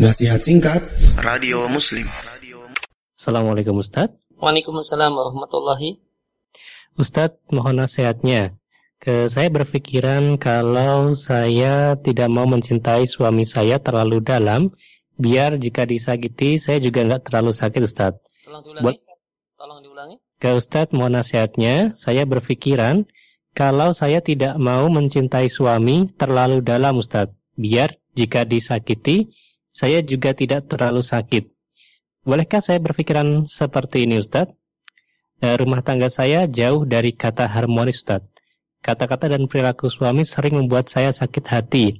Nasihat singkat. Radio Muslim. Assalamualaikum Ustaz. Waalaikumsalam warahmatullahi. Ustaz mohon nasihatnya. Ke saya berpikiran kalau saya tidak mau mencintai suami saya terlalu dalam biar jika disakiti saya juga nggak terlalu sakit Ustaz. Tolong diulangi. Buat- Tolong diulangi. Ke Ustaz mohon nasihatnya. Saya berpikiran kalau saya tidak mau mencintai suami terlalu dalam Ustaz biar jika disakiti saya juga tidak terlalu sakit bolehkah saya berpikiran seperti ini Ustaz Eh, rumah tangga saya jauh dari kata harmonis Ustaz kata-kata dan perilaku suami sering membuat saya sakit hati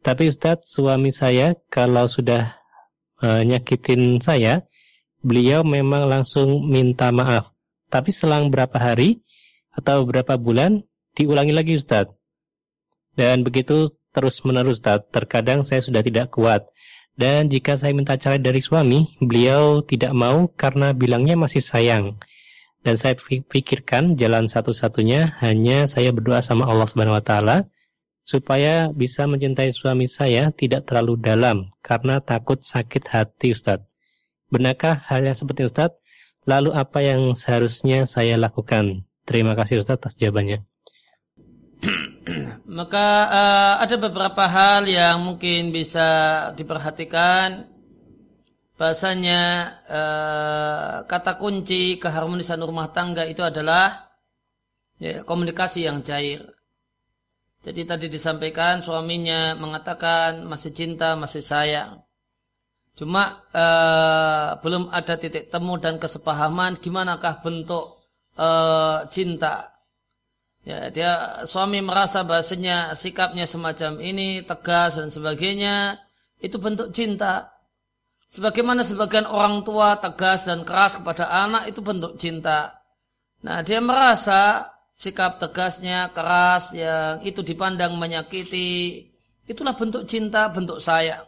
tapi Ustadz suami saya kalau sudah eh, nyakitin saya beliau memang langsung minta maaf tapi selang berapa hari atau berapa bulan diulangi lagi Ustadz. Dan begitu terus menerus Ustadz. Terkadang saya sudah tidak kuat. Dan jika saya minta cerai dari suami, beliau tidak mau karena bilangnya masih sayang. Dan saya pi- pikirkan jalan satu-satunya hanya saya berdoa sama Allah Subhanahu wa taala supaya bisa mencintai suami saya tidak terlalu dalam karena takut sakit hati Ustadz. Benarkah hal yang seperti Ustadz? Lalu apa yang seharusnya saya lakukan? Terima kasih Ustadz atas jawabannya. Maka eh, ada beberapa hal yang mungkin bisa diperhatikan bahasanya eh, kata kunci keharmonisan rumah tangga itu adalah ya, komunikasi yang cair. Jadi tadi disampaikan suaminya mengatakan masih cinta, masih sayang. Cuma eh, belum ada titik temu dan kesepahaman gimanakah bentuk eh, cinta. Ya, dia suami merasa bahasanya sikapnya semacam ini tegas dan sebagainya itu bentuk cinta. Sebagaimana sebagian orang tua tegas dan keras kepada anak itu bentuk cinta. Nah, dia merasa sikap tegasnya keras yang itu dipandang menyakiti itulah bentuk cinta, bentuk sayang.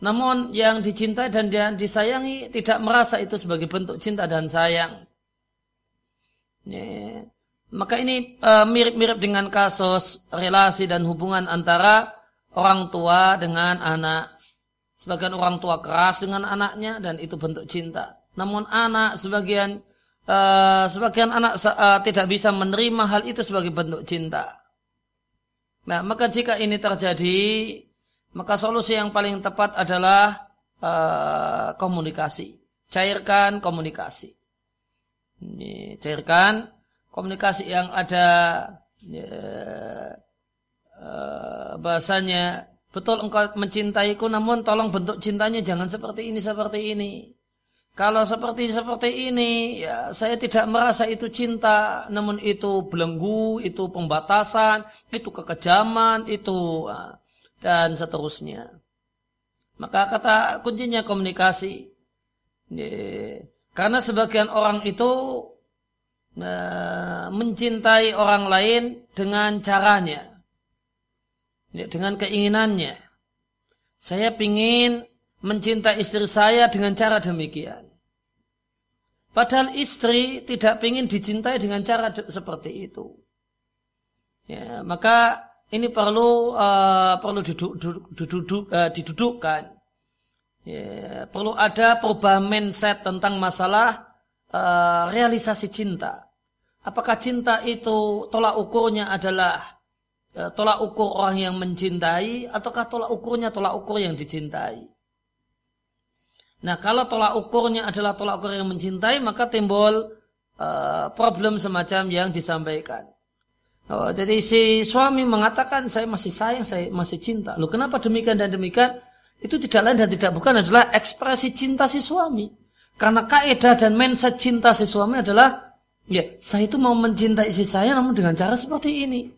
Namun yang dicintai dan yang disayangi tidak merasa itu sebagai bentuk cinta dan sayang. Ya. Maka ini eh, mirip-mirip dengan kasus relasi dan hubungan antara orang tua dengan anak. Sebagian orang tua keras dengan anaknya dan itu bentuk cinta. Namun anak sebagian eh, sebagian anak eh, tidak bisa menerima hal itu sebagai bentuk cinta. Nah, maka jika ini terjadi, maka solusi yang paling tepat adalah komunikasi. Cairkan komunikasi. Ini, cairkan komunikasi yang ada ya, eh, bahasanya betul engkau mencintaiku namun tolong bentuk cintanya jangan seperti ini seperti ini. Kalau seperti seperti ini ya saya tidak merasa itu cinta namun itu belenggu itu pembatasan itu kekejaman itu ah, dan seterusnya. Maka kata kuncinya komunikasi. Karena sebagian orang itu mencintai orang lain dengan caranya, ya, dengan keinginannya. Saya ingin mencintai istri saya dengan cara demikian. Padahal istri tidak ingin dicintai dengan cara seperti itu. Ya, maka ini perlu uh, perlu duduk, duduk, duduk, uh, didudukkan. Ya, perlu ada perubahan mindset tentang masalah uh, realisasi cinta. Apakah cinta itu tolak ukurnya adalah uh, tolak ukur orang yang mencintai ataukah tolak ukurnya tolak ukur yang dicintai? Nah, kalau tolak ukurnya adalah tolak ukur yang mencintai, maka timbul uh, problem semacam yang disampaikan. Oh, jadi si suami mengatakan saya masih sayang, saya masih cinta. Loh, kenapa demikian dan demikian? Itu tidak lain dan tidak bukan adalah ekspresi cinta si suami. Karena kaidah dan mindset cinta si suami adalah, ya saya itu mau mencintai istri saya namun dengan cara seperti ini.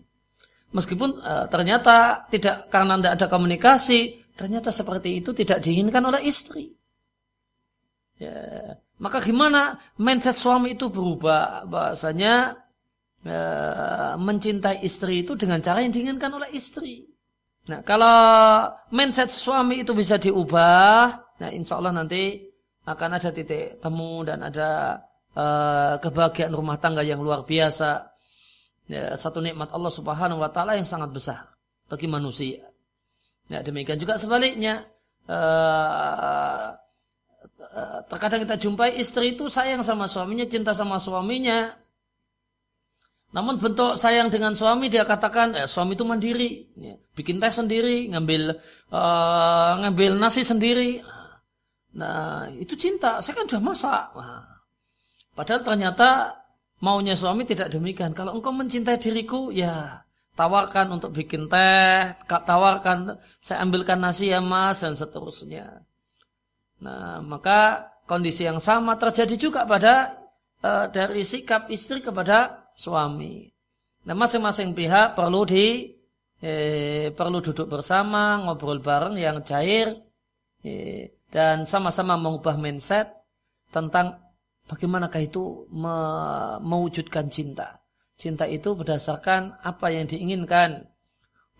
Meskipun uh, ternyata tidak karena tidak ada komunikasi, ternyata seperti itu tidak diinginkan oleh istri. Ya, maka gimana mindset suami itu berubah? Bahasanya uh, mencintai istri itu dengan cara yang diinginkan oleh istri. Nah, kalau mindset suami itu bisa diubah, nah insya Allah nanti akan ada titik temu dan ada uh, kebahagiaan rumah tangga yang luar biasa. Ya, satu nikmat Allah Subhanahu wa taala yang sangat besar bagi manusia. Ya, demikian juga sebaliknya. uh, terkadang kita jumpai istri itu sayang sama suaminya, cinta sama suaminya. Namun bentuk sayang dengan suami dia katakan eh, suami itu mandiri, ya, bikin teh sendiri, ngambil uh, ngambil nasi sendiri. Nah itu cinta, saya kan sudah masak. Nah, padahal ternyata maunya suami tidak demikian. Kalau engkau mencintai diriku, ya tawarkan untuk bikin teh, tawarkan saya ambilkan nasi ya mas dan seterusnya. Nah, maka kondisi yang sama terjadi juga pada uh, dari sikap istri kepada suami. Nah, masing-masing pihak perlu di eh, perlu duduk bersama, ngobrol bareng yang cair eh, dan sama-sama mengubah mindset tentang bagaimanakah itu me mewujudkan cinta. Cinta itu berdasarkan apa yang diinginkan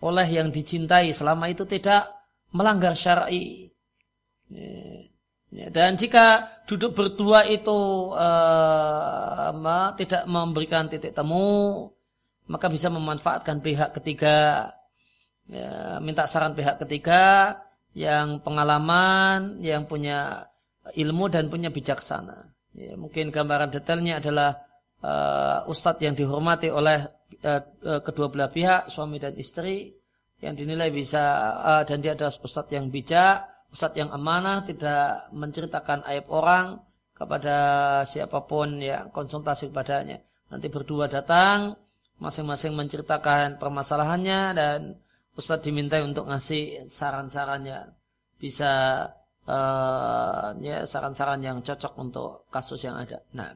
oleh yang dicintai selama itu tidak melanggar syar'i. Eh, Ya, dan jika duduk berdua itu uh, tidak memberikan titik temu, maka bisa memanfaatkan pihak ketiga, ya, minta saran pihak ketiga yang pengalaman, yang punya ilmu dan punya bijaksana. Ya, mungkin gambaran detailnya adalah uh, ustadz yang dihormati oleh uh, kedua belah pihak, suami dan istri, yang dinilai bisa uh, dan dia adalah ustadz yang bijak Ustadz yang amanah tidak menceritakan aib orang kepada siapa pun yang konsultasi kepadanya. Nanti berdua datang, masing-masing menceritakan permasalahannya dan Ustadz diminta untuk ngasih saran-sarannya. Bisa uh, ya saran-saran yang cocok untuk kasus yang ada. Nah,